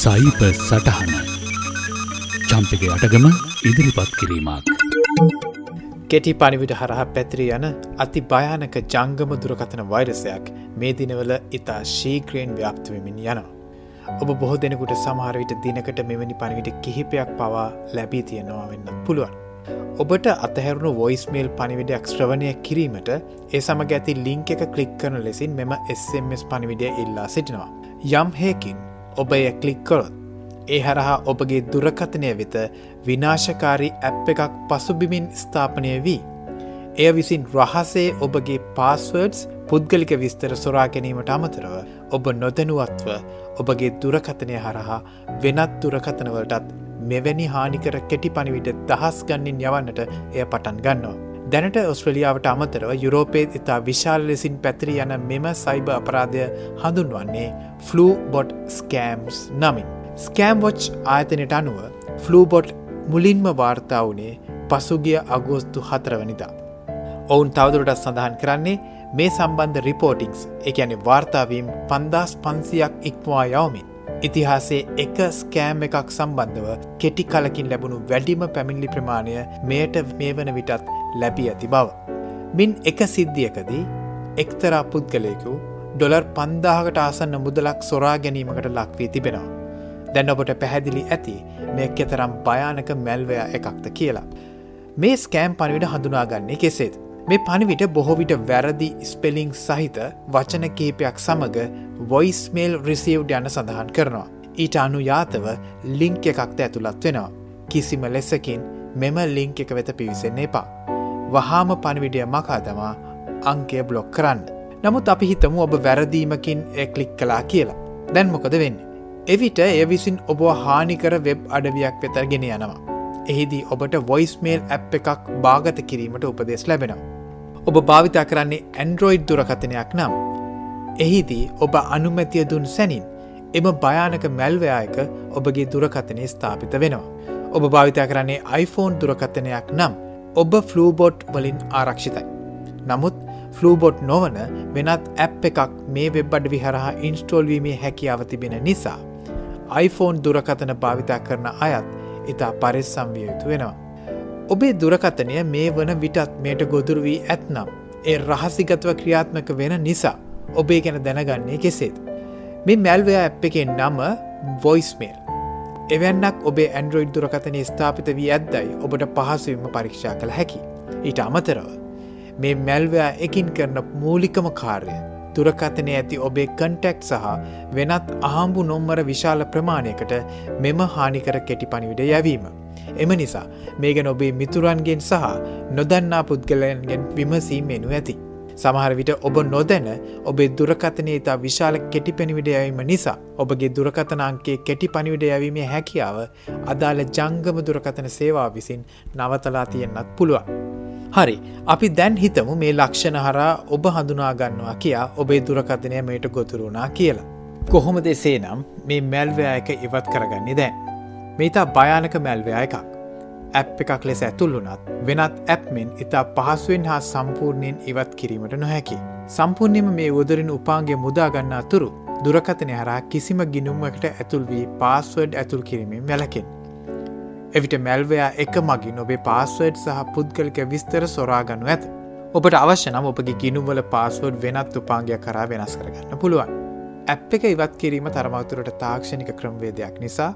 සයිප සටහන චම්පක අටගම ඉදිරිපත් කිරීමක්. කෙටි පනිවිට හරහ පැතිරී යන අති භයානක ජංගම දුරකථන වෛරසයක් මේ දිනවල ඉතා ශීක්‍රයෙන් ව්‍යක්තවමින් යනවා. ඔබ බොහෝ දෙනෙකුට සමහරවිට දිනකට මෙවැනි පනිවිට කිහිපයක් පවා ලැබී තියෙනවා වෙන්න පුළුවන්. ඔබට අතහැරුණු වොයිස්මේල් පනිවිඩයක් ශ්‍රවණය කිරීමට ඒ සමග ඇති ලිංක එක කලික් කරන ලෙසින් මෙම SMS පනිවිඩිය ඉල්ලා සිටිනවා. යම් හයකින් ඔබ එය කලික් කොරොත් ඒ හරහා ඔබගේ දුරකථනය වෙත විනාශකාරී ඇප් එකක් පසුබිමින් ස්ථාපනය වී. එය විසින් රහසේ ඔබගේ පාස්වර්ඩ්ස් පුද්ගලික විස්තර සොරා ගැනීමට අමතරව ඔබ නොදැනුවත්ව ඔබගේ දුරකථනය හරහා වෙනත් දුරකථනවලටත් මෙවැනි හානිකර කෙටි පනිවිට දහස් ගන්නින් යවන්නට එය පටන් ගන්නවා. දැනට ඔස්ට්‍රලියාවට අමතරව යුරෝපේත් ඉතා විශාල ලෙසින් පැතිරි යන මෙම සයිබ අපරාධය හඳුන්වන්නේ ෆ්ලූ බොට් ස්කෑම්ස් නමින්. ස්කෑම්වොච් ආයතනයට අනුව ෆ්ලූබොට් මුලින්ම වාර්තා වනේ පසුගිය අගෝස්තු හතරවනිදා. ඔවුන් තවදුරටත් සඳහන් කරන්නේ මේ සම්බන්ධ රිපෝටිංස් එකැනෙ වාර්තාවීම් පන්දස් පන්සියක් ඉක්මවා යවමින්. ඉතිහාසේ එක ස්කෑම් එකක් සම්බන්ධව කෙටි කලකින් ලැබුණු වැඩිම පැමිණිලි ප්‍රමාණය මෙයට මේ වන විටත් ලැබී ඇති බව. මින් එක සිද්ධියකදී එක්තරා පුද්ගලයකු ඩොලර් පන්දාහකට ආසන්න මුදලක් සොරා ගැනීමකට ලක්වී තිබෙනවා. දැන් ඔබට පැහැදිලි ඇති මේ කෙතරම් භයානක මැල්වය එකක්ද කියලා. මේ ස්කෑම් පණවිට හඳුනාගන්නේ කෙසේද. මේ පණිවිට බොහෝවිට වැරදි ස්පෙලිං සහිත වචන කේපයක් සමඟ වොයිස්මේල් රිසිව් යන සඳහන් කරනවා. ඊට අනුයාතව ලිංක් එකක්ද ඇතුළත් වෙනවා. කිසිම ලෙසකින් මෙම ලිංක් එක වෙත පිවිසෙන්නේ එපා. වහාම පණවිඩිය මකා තමා අංකය බ්ලොක් කරන්න. නමුත් අපි හිතමු ඔබ වැරදීමකින් එ කලික් කලා කියලා. දැන් මොකද වෙන්න. එවිට එය විසින් ඔබ හානිකර වෙබ් අඩවියක් වෙතරගෙන යනවා. එහිදී ඔබට වොයිස්මේල් ඇප් එකක් භාගත කිරීමට උපදෙස් ලැබෙනවා. ඔබ භාවිතා කරන්නේ ඇන්ඩරෝයිඩ් දුරකථනයක් නම්. එහිදී ඔබ අනුමැතිය දුන් සැනින් එම භයානක මැල්වයායක ඔබගේ දුරකථනය ස්ථාපිත වෙනවා. ඔබ භාවිතා කරන්නේ iPhone දුරකථනයක් නම් ඔබ ෆ්ලූබොට් වලින් ආරක්ෂිතයි. නමුත් ෆ්ලූබොට් නොවන වෙනත් ඇප් එකක් මේ වෙබ් අඩ විහරහා ඉන්ස්ටෝල්වීමේ හැකියාව තිබෙන නිසා iPhone දුරකථන භාවිතා කරන අයත් ඉතා පරිස්සම් විය යුතු වෙනවා. ඔබේ දුරකථනය මේ වන විටත් මේට ගොදුරු වී ඇත්නම් ඒ රහසිගත්ව ක්‍රියාත්මක වෙන නිසා ඔබේ ගැන දැනගන්නේ කෙසේද. මේ මැල්වයා ඇප් එකෙන් නම වොයිස්මේල්. එවැන්නක් ඔබේ ඇන්ඩරෝයිඩ් දුරකථනය ස්ථාපිත වී ඇද්දයි ඔබට පහසුවම පරීක්ෂා කළ හැකි. ඊට අමතරව. මේ මැල්වයා එකින් කරන මූලිකම කාර්ය දුරකථනය ඇති ඔබේ කන්ටෙක්් සහ වෙනත් අහම්බු නොම්මර විශාල ප්‍රමාණයකට මෙම හානිකර කෙටි පනිවිඩ යැවීම. එම නිසා මේගැන ඔබේ මිතුරන්ගෙන් සහ නොදන්නා පුද්ගලයන්ගෙන් විමසීමෙනු ඇති. සමහර විට ඔබ නොදැන ඔබේ දුරකථනය ඉතා විශාල කෙටි පැනිවිඩ යවීම නිසා ඔබගේ දුරකථනංකේ කෙටි පනිවිඩ යැවීමේ හැකියාව අදාළ ජංගම දුරකථන සේවා විසින් නවතලා තියෙන්න්නත් පුළුවන්. හරි අපි දැන් හිතමු මේ ලක්ෂණ හරා ඔබ හඳුනාගන්නවා කියා ඔබේ දුරකථනය මේට ගොතුරුණා කියලා. කොහොම දෙසේ නම් මේ මැල්වයා එක ඉවත් කරගන්නේ දැන්. මේතා භයානක මැල්වයා එකක්. ඇප් එකක් ලෙස ඇතුල්ලුනත් වෙනත් ඇප්මෙන් ඉතා පහසුවෙන් හා සම්පූර්ණයෙන් ඉවත් කිරීමට නොහැකි. සම්පූර්ණයම මේ උදරින් උපාන්ගේ මුදාගන්න අතුරු දුරකථනය හරා කිසිම ගිනුම්මකට ඇතුල් වී පාස්වඩ් ඇතුල් කිරීමෙන් වැලකෙන්. එවිට මැල්වයා එක මගින් ඔබේ පාස්වඩ් සහ පුද්ගලික විස්තර සොරාගනු ඇත. ඔබට අවශ්‍ය නම් ඔබගේ ගිනුවල පාස්වඩ් වෙනත් උපාන්ගය කරා වෙනස් කරගන්න පුළුවන්. ඇප් එක ඉවත් කිරීම තරමතුරට තාක්ෂණික ක්‍රම්වේදයක් නිසා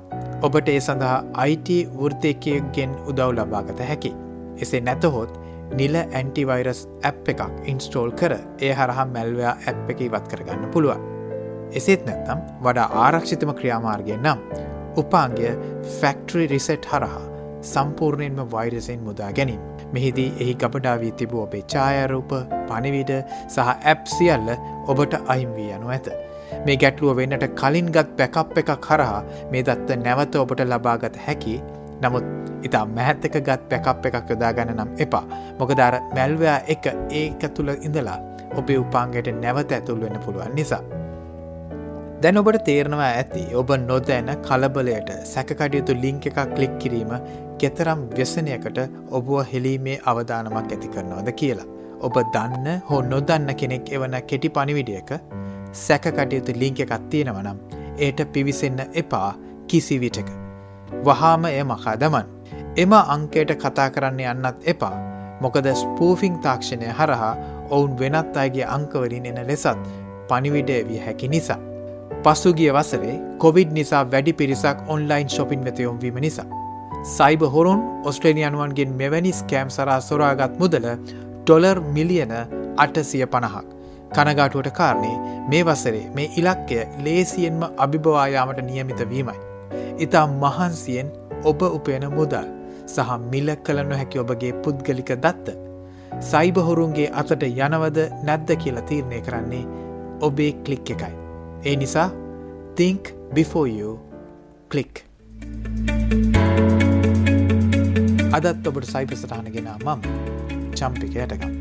ඔබට ඒ සඳහා IT වෘර්තයකයගෙන් උදව් ලබාගත හැකි. එසේ නැතහොත් නිල ඇන්ටිවයිරස් ඇප් එකක් ඉන්ස්ටෝල් කර ඒ හරහා මැල්වයා ඇප් එක ඉවත් කරගන්න පුළුවන්. එසේත් නැත්තම් වඩා ආරක්ෂිතම ක්‍රියාමාර්ගය නම් උපාන්ගය ෆැක්ටරි රිසෙට් හරහා සම්පූර්ණයෙන්ම වෛරසෙන් මුදා ගැනීම. මෙහිදී එහි ගබඩාවී තිබූ ඔබේ ඡායරූප පනිවිඩ සහ ඇප් සියල්ල ඔබට අහිම්වී යනු ඇත. මේ ගැටලුව වෙන්නට කලින් ගත් පැකප් එකක් කරහා මේ දත්ත නැවත ඔබට ලබාගත හැකි නමුත් ඉතා මැහැත්තක ගත් පැකප් එකක් යොදාගන්න නම් එපා මොකදාර මැල්වයා එක ඒක තුළ ඉඳලා ඔබේ උපාන්ගයට නැවත ඇතුල් වෙන්න පුළුවන් නිසා. දැන් ඔබට තේරනවා ඇති ඔබ නොදැන කලබලයට සැකකටයුතු ලිංක එකක් කලික් කිරීම කෙතරම් ව්‍යසනයකට ඔබුව හෙලීමේ අවධානමක් ඇති කරනවද කියලා. ඔබ දන්න හෝ නොදන්න කෙනෙක් එවන කෙටි පනිවිඩියක සැකකටයුතු ලිංක එකක් තියෙනවනම් ඒට පිවිසෙන්න එපා කිසිවිටක. වහාම එය මකාදමන්. එම අංකයට කතා කරන්න යන්නත් එපා මොකද ස්පූෆිං තාක්ෂණය හරහා ඔවුන් වෙනත් අයගේ අංකවලින් එන ලෙසත් පනිවිඩය විය හැකි නිසා. පසුගිය වසරේ කොවිඩ් නිසා වැඩි පිරිසක් ඔන්ලයින් ශොපින් වෙත යොම්වීම නිසා. සයිබ හොරුන් ඔස්ට්‍රේලියනුවන්ගෙන් මෙවැනි ස්කෑම් සරා සොරාගත් මුදල ඩොලර් මිලියන අටසිය පණහක්. කනගාටුවට කාරණේ මේ වසරේ මේ ඉලක්කය ලේසියෙන්ම අභිභවායාමට නියමිත වීමයි. ඉතා මහන්සියෙන් ඔබ උපයන මුදල් සහ මිල්ල කළ නොහැකි ඔබගේ පුද්ගලික දත්ත. සයිබහොරුන්ගේ අතට යනවද නැද්ද කියලා තීරණය කරන්නේ ඔබේ කලික් එකයි. ඒ නිසා think before you click. අදත් ඔබට සයිප සටහන ගෙන මම චම්පික යටකම්.